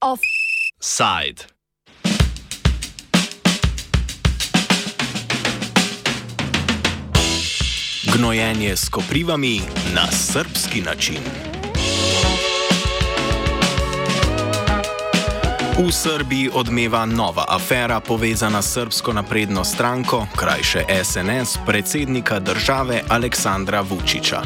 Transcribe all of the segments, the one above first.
Offside. Gnojenje s koprivami na srpski način. V Srbiji odmeva nova afera povezana s srpsko napredno stranko, krajše SNS, predsednika države Aleksandra Vučiča.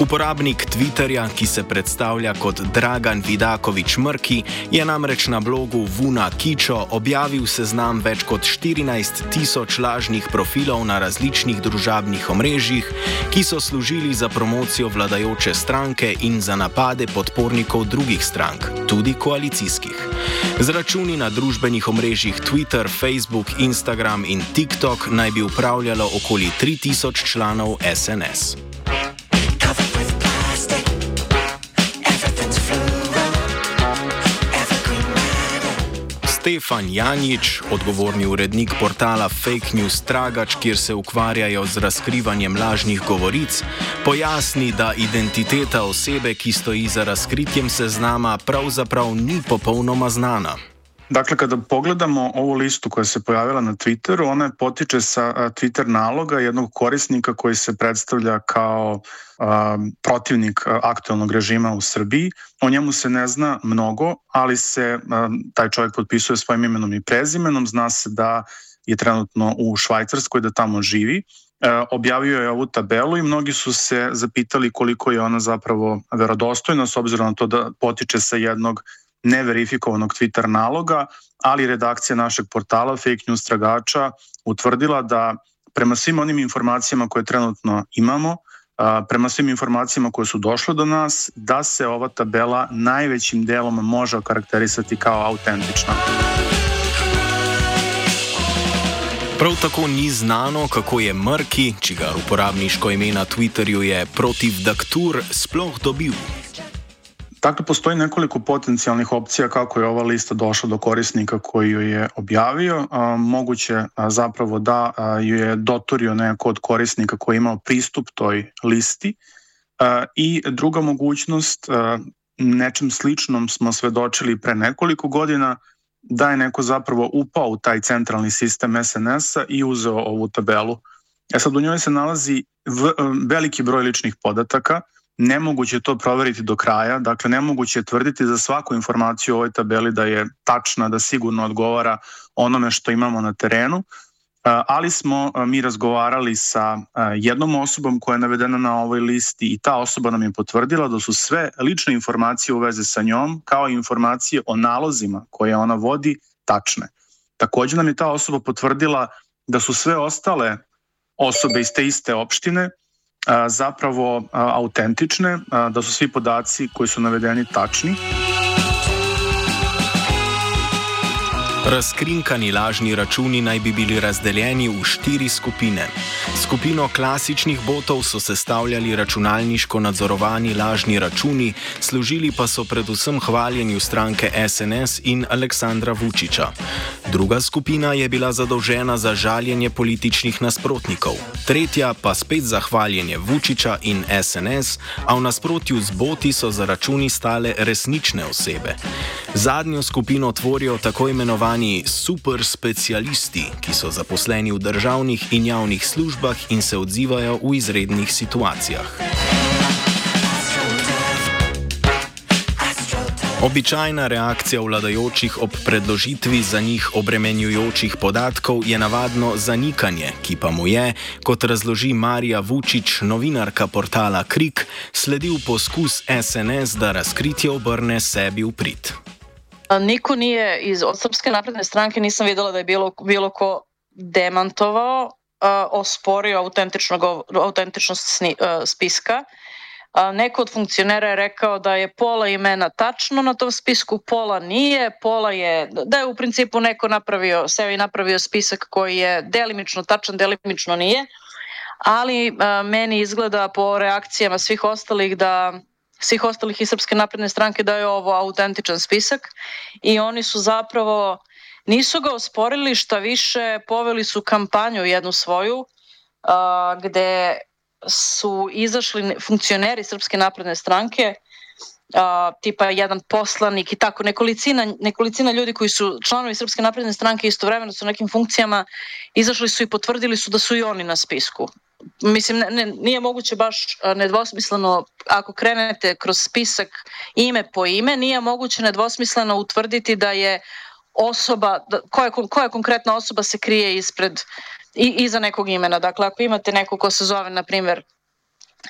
Uporabnik Twitterja, ki se predstavlja kot Dragan Vidakovič Mrki, je namreč na blogu Vuna Kičo objavil seznam več kot 14 tisoč lažnih profilov na različnih družabnih omrežjih, ki so služili za promocijo vladajoče stranke in za napade podpornikov drugih strank, tudi koalicijskih. Z računi na družbenih omrežjih Twitter, Facebook, Instagram in TikTok naj bi upravljalo okoli 3000 članov SNS. Stefan Janič, odgovorni urednik portala Fake News Tragač, kjer se ukvarjajo z razkrivanjem lažnih govoric, pojasni, da identiteta osebe, ki stoji za razkritjem seznama, pravzaprav ni popolnoma znana. Dakle, kada pogledamo ovu listu koja se pojavila na Twitteru, ona potiče sa Twitter naloga jednog korisnika koji se predstavlja kao a, protivnik aktualnog režima u Srbiji. O njemu se ne zna mnogo, ali se a, taj čovjek potpisuje svojim imenom i prezimenom. Zna se da je trenutno u Švajcarskoj, da tamo živi. E, objavio je ovu tabelu i mnogi su se zapitali koliko je ona zapravo verodostojna s obzirom na to da potiče sa jednog neverifikovanog Twitter naloga, ali redakcija našeg portala Fake News Tragača utvrdila da prema svim onim informacijama koje trenutno imamo, prema svim informacijama koje su došle do nas, da se ova tabela najvećim delom može okarakterisati kao autentična. Prav tako ni znano, kako je Mrki, čigar uporabniško ime na Twitterju je protiv Daktur, sploh dobil. Dakle, postoji nekoliko potencijalnih opcija kako je ova lista došla do korisnika koji ju je objavio. Moguće zapravo da ju je dotorio neko od korisnika koji je imao pristup toj listi. I druga mogućnost, nečem sličnom smo svedočili pre nekoliko godina, da je neko zapravo upao u taj centralni sistem SNS-a i uzeo ovu tabelu. E sad u njoj se nalazi veliki broj ličnih podataka, nemoguće to proveriti do kraja, dakle nemoguće je tvrditi za svaku informaciju u ovoj tabeli da je tačna, da sigurno odgovara onome što imamo na terenu, ali smo mi razgovarali sa jednom osobom koja je navedena na ovoj listi i ta osoba nam je potvrdila da su sve lične informacije u veze sa njom, kao i informacije o nalozima koje ona vodi, tačne. Takođe nam je ta osoba potvrdila da su sve ostale osobe iz te iste opštine zapravo autentične, da su svi podaci koji su navedeni tačni. Razkrinkani lažni računi naj bi bili razdeljeni v štiri skupine. Skupino klasičnih botov so sestavljali računalniško nadzorovani lažni računi, služili pa so predvsem hvaljenju stranke SNS in Aleksandra Vučiča. Druga skupina je bila zadolžena za žaljenje političnih nasprotnikov, tretja pa spet za hvaljenje Vučiča in SNS, a v nasprotju z boti so za računi stale resnične osebe. Zadnjo skupino tvorijo tako imenovani super specialisti, ki so zaposleni v državnih in javnih službah in se odzivajo v izrednih situacijah. Običajna reakcija vladajočih ob predložitvi za njih obremenjujočih podatkov je navadno zanikanje, ki pa mu je, kot razloži Marija Vučić, novinarka portala Krik, sledil poskus SNS, da razkritje obrne sebi v prid. Niko nije iz od Srpske napredne stranke, nisam videla da je bilo, bilo ko demantovao, uh, osporio autentičnost sni, uh, spiska. Neko od funkcionera je rekao da je pola imena tačno na tom spisku, pola nije, pola je, da je u principu neko napravio, sebi napravio spisak koji je delimično tačan, delimično nije, ali meni izgleda po reakcijama svih ostalih da svih ostalih iz Srpske napredne stranke da je ovo autentičan spisak i oni su zapravo Nisu ga osporili, šta više, poveli su kampanju jednu svoju, a, gde su izašli funkcioneri Srpske napredne stranke, a, tipa jedan poslanik i tako nekolicina, nekolicina ljudi koji su članovi Srpske napredne stranke istovremeno su nekim funkcijama izašli su i potvrdili su da su i oni na spisku. Mislim, ne, ne, nije moguće baš nedvosmisleno, ako krenete kroz spisak ime po ime, nije moguće nedvosmisleno utvrditi da je osoba, da, koja, koja konkretna osoba se krije ispred i, iza nekog imena. Dakle, ako imate neko ko se zove, na primjer,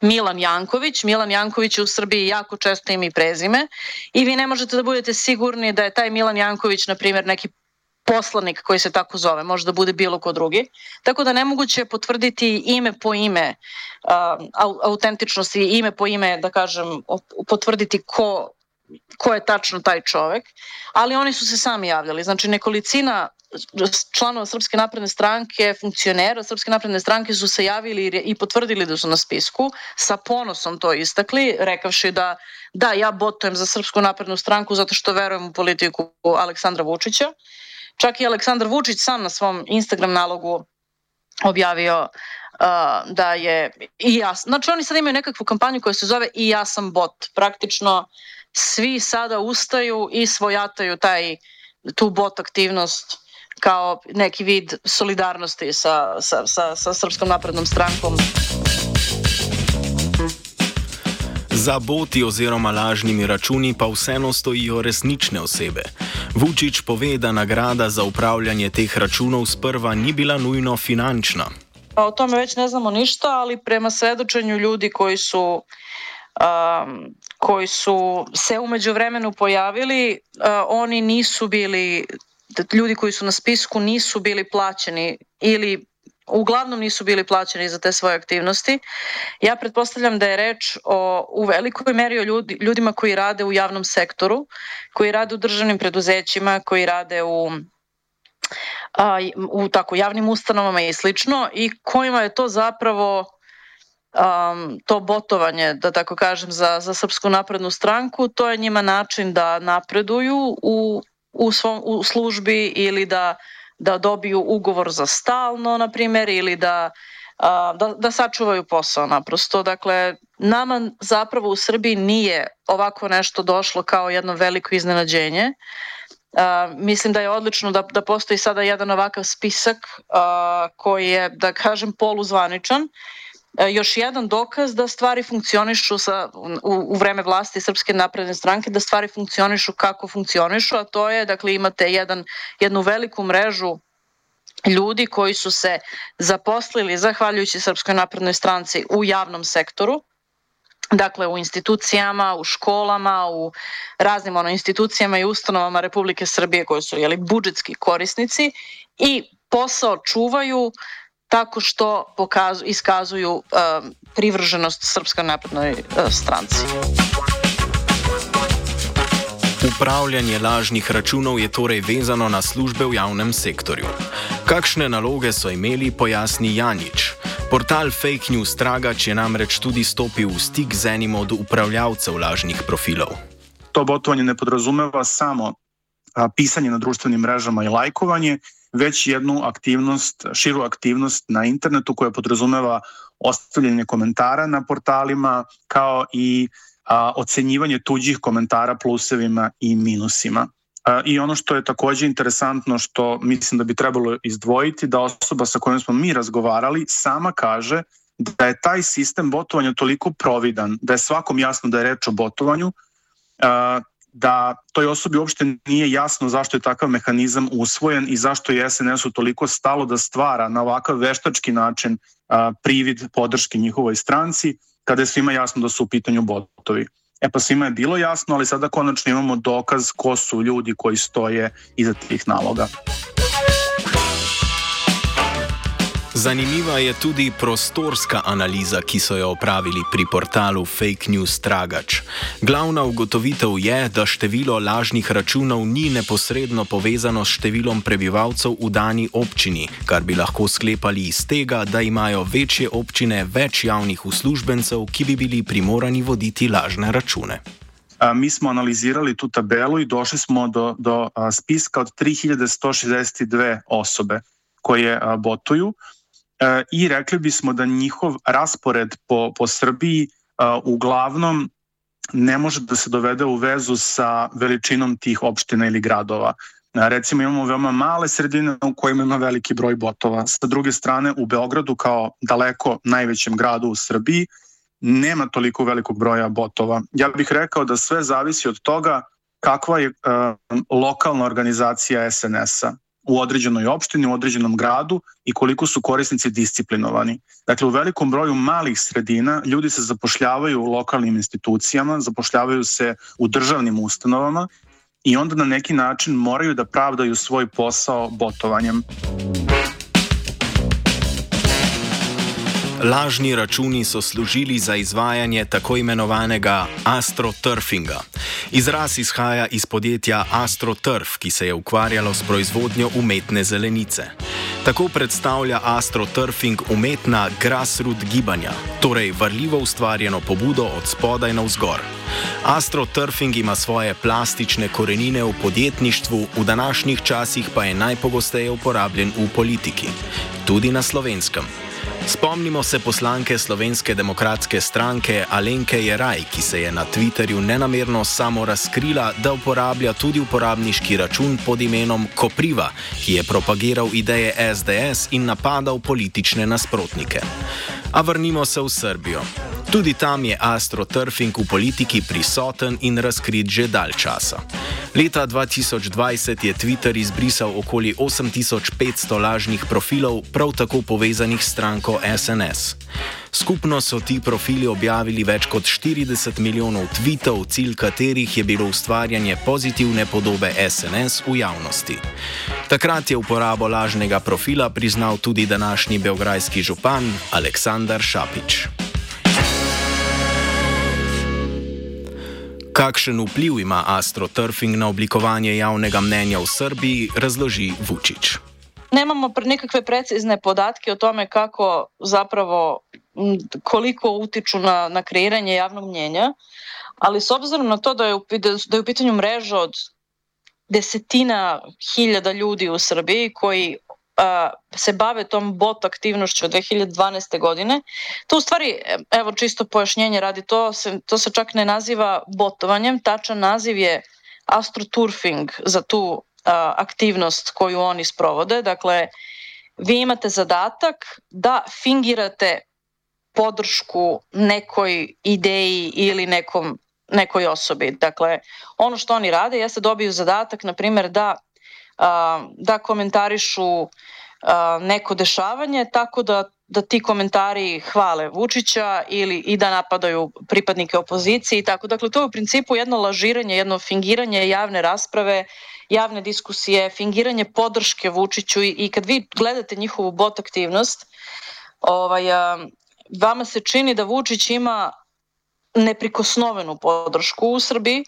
Milan Janković. Milan Janković u Srbiji jako često ima i prezime i vi ne možete da budete sigurni da je taj Milan Janković, na primjer, neki poslanik koji se tako zove, može da bude bilo ko drugi. Tako da nemoguće je potvrditi ime po ime, uh, autentičnost ime po ime, da kažem, potvrditi ko ko je tačno taj čovek, ali oni su se sami javljali. Znači, nekolicina članova Srpske napredne stranke, funkcionera Srpske napredne stranke su se javili i potvrdili da su na spisku, sa ponosom to istakli, rekavši da da, ja botujem za Srpsku naprednu stranku zato što verujem u politiku Aleksandra Vučića. Čak i Aleksandar Vučić sam na svom Instagram nalogu objavio uh, da je i ja, znači oni sad imaju nekakvu kampanju koja se zove i ja sam bot. Praktično svi sada ustaju i svojataju taj, tu bot aktivnost kao neki vid solidarnosti sa, sa, sa, sa Srpskom naprednom strankom. Za boti oziroma lažnimi računi pa vseeno stojijo resnične osebe. Vučić pove, da nagrada za upravljanje teh računov sprva ni bila nujno finančna. O tome već ne znamo ništa, ali prema svedočenju ljudi koji su um, koji su se umeđu vremenu pojavili, uh, oni nisu bili, ljudi koji su na spisku nisu bili plaćeni ili uglavnom nisu bili plaćeni za te svoje aktivnosti. Ja pretpostavljam da je reč o, u velikoj meri o ljudi, ljudima koji rade u javnom sektoru, koji rade u državnim preduzećima, koji rade u a, u tako javnim ustanovama i slično i kojima je to zapravo um, to botovanje, da tako kažem, za, za Srpsku naprednu stranku, to je njima način da napreduju u, u, svom, u službi ili da, da dobiju ugovor za stalno, na primjer, ili da, da, da sačuvaju posao naprosto. Dakle, nama zapravo u Srbiji nije ovako nešto došlo kao jedno veliko iznenađenje. Uh, mislim da je odlično da, da postoji sada jedan ovakav spisak uh, koji je, da kažem, poluzvaničan još jedan dokaz da stvari funkcionišu sa, u, u vreme vlasti Srpske napredne stranke, da stvari funkcionišu kako funkcionišu, a to je, dakle, imate jedan, jednu veliku mrežu ljudi koji su se zaposlili zahvaljujući Srpskoj naprednoj stranci u javnom sektoru, dakle u institucijama, u školama, u raznim ono, institucijama i ustanovama Republike Srbije koji su jeli, budžetski korisnici i posao čuvaju tako što pokazu, iskazuju um, privrženost Srpskoj naprednoj uh, stranci. Upravljanje lažnih računov je torej vezano na službe v javnem sektorju. Kakšne naloge so imeli, pojasni Janič. Portal Fake News Tragač je namreč tudi stopil v stik z enim od upravljavcev lažnih profilov. To botovanje ne podrazumeva samo a, pisanje na društvenim mrežama i lajkovanje, već jednu aktivnost, širu aktivnost na internetu koja podrazumeva ostavljanje komentara na portalima kao i a, ocenjivanje tuđih komentara plusevima i minusima. I ono što je takođe interesantno što mislim da bi trebalo izdvojiti da osoba sa kojom smo mi razgovarali sama kaže da je taj sistem botovanja toliko providan da je svakom jasno da je reč o botovanju da toj osobi uopšte nije jasno zašto je takav mehanizam usvojen i zašto je SNS-u toliko stalo da stvara na ovakav veštački način a, privid podrške njihovoj stranci, kada je svima jasno da su u pitanju botovi. E pa svima je bilo jasno, ali sada konačno imamo dokaz ko su ljudi koji stoje iza tih naloga. Zanimiva je tudi prostorska analiza, ki so jo opravili pri portalu Fake News Tragač. Glavna ugotovitev je, da število lažnih računov ni neposredno povezano s številom prebivalcev v dani občini, kar bi lahko sklepali iz tega, da imajo večje občine več javnih uslužbencev, ki bi bili primorani voditi lažne račune. mi smo analizirali tu tabelu i došli smo do, do spiska od 3162 osobe koje botuju e, i rekli bismo da njihov raspored po, po Srbiji uglavnom ne može da se dovede u vezu sa veličinom tih opština ili gradova. Recimo imamo veoma male sredine u kojima ima veliki broj botova. Sa druge strane u Beogradu kao daleko najvećem gradu u Srbiji nema toliko velikog broja botova. Ja bih rekao da sve zavisi od toga kakva je uh, lokalna organizacija SNS-a u određenoj opštini, u određenom gradu i koliko su korisnici disciplinovani. Dakle, u velikom broju malih sredina ljudi se zapošljavaju u lokalnim institucijama, zapošljavaju se u državnim ustanovama i onda na neki način moraju da pravdaju svoj posao botovanjem. Lažni računi so služili za izvajanje tako imenovanega astroturfinga. Izraz izhaja iz podjetja Astroturf, ki se je ukvarjalo s proizvodnjo umetne zelenice. Tako predstavlja astroturfing umetna grassroot gibanja, torej varljivo ustvarjeno pobudo od spodaj na vzgor. Astroturfing ima svoje plastične korenine v podjetništvu, v današnjih časih pa je najpogosteje uporabljen v politiki, tudi na slovenskem. Spomnimo se poslanke Slovenske demokratske stranke Alenke Jeraj, ki se je na Twitterju nenamerno samo razkrila, da uporablja tudi uporabniški račun pod imenom Kopriva, ki je propagiral ideje SDS in napadal politične nasprotnike. A vrnimo se v Srbijo. Tudi tam je astroturfing v politiki prisoten in razkrit že dalj časa. Leta 2020 je Twitter izbrisal okoli 8500 lažnih profilov, prav tako povezanih s stranko SNS. Skupno so ti profili objavili več kot 40 milijonov tweetov, cilj katerih je bilo ustvarjanje pozitivne podobe SNS v javnosti. Takrat je uporabo lažnega profila priznal tudi današnji belgrajski župan Aleksandar Šapič. Kakšen vpliv ima astroturfing na oblikovanje javnega mnenja v Srbiji, razloži Vučić. Nemamo nekakve precizne podatke o tome kako zapravo koliko utiču na, na kreiranje javnog mnjenja, ali s obzirom na to da je u, da je u pitanju mreža od desetina hiljada ljudi u Srbiji koji se bave tom bot aktivnošću od 2012. godine. To u stvari, evo čisto pojašnjenje radi, to se, to se čak ne naziva botovanjem, tačan naziv je astroturfing za tu a, aktivnost koju oni sprovode. Dakle, vi imate zadatak da fingirate podršku nekoj ideji ili nekom nekoj osobi. Dakle, ono što oni rade jeste dobiju zadatak, na primjer, da da komentarišu neko dešavanje, tako da da ti komentari hvale Vučića ili i da napadaju pripadnike opozicije i tako. Dakle, to je u principu jedno lažiranje, jedno fingiranje javne rasprave, javne diskusije, fingiranje podrške Vučiću i, i kad vi gledate njihovu bot aktivnost, ovaj, vama se čini da Vučić ima neprikosnovenu podršku u Srbiji,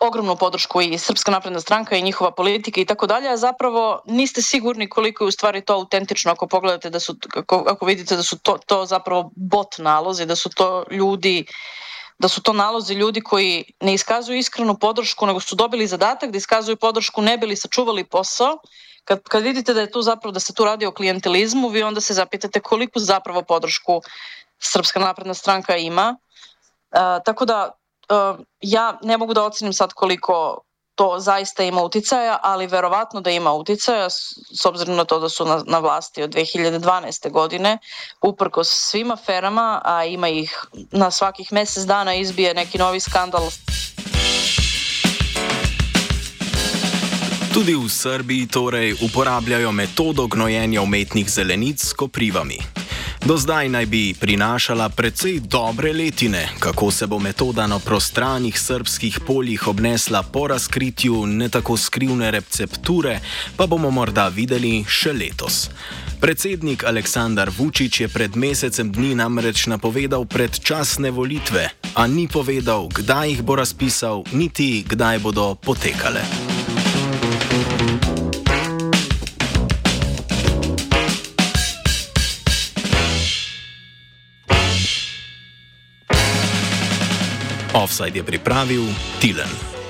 ogromnu podršku i Srpska napredna stranka i njihova politika i tako dalje, a zapravo niste sigurni koliko je u stvari to autentično ako pogledate da su, ako, ako vidite da su to, to zapravo bot nalozi, da su to ljudi da su to nalozi ljudi koji ne iskazuju iskrenu podršku, nego su dobili zadatak da iskazuju podršku ne bili sačuvali posao. Kad, kad vidite da je tu zapravo da se tu radi o klijentelizmu, vi onda se zapitate koliko zapravo podršku Srpska napredna stranka ima. Uh, tako da ja ne mogu da ocenim sad koliko to zaista ima uticaja, ali verovatno da ima uticaja s obzirom na to da su na, na vlasti od 2012. godine, uprkos svim aferama, a ima ih na svakih mesec dana izbije neki novi skandal. Tudi v Srbiji torej uporabljajo metodo gnojenja umetnih zelenic s koprivami. Do zdaj naj bi prinašala precej dobre letine, kako se bo metoda na prostranih srpskih poljih obnesla po razkritju ne tako skrivne recepture, pa bomo morda videli še letos. Predsednik Aleksandar Vučić je pred mesecem dni namreč napovedal predčasne volitve, a ni povedal, kdaj jih bo razpisal, niti kdaj bodo potekale. Offside je pripravil Tilen.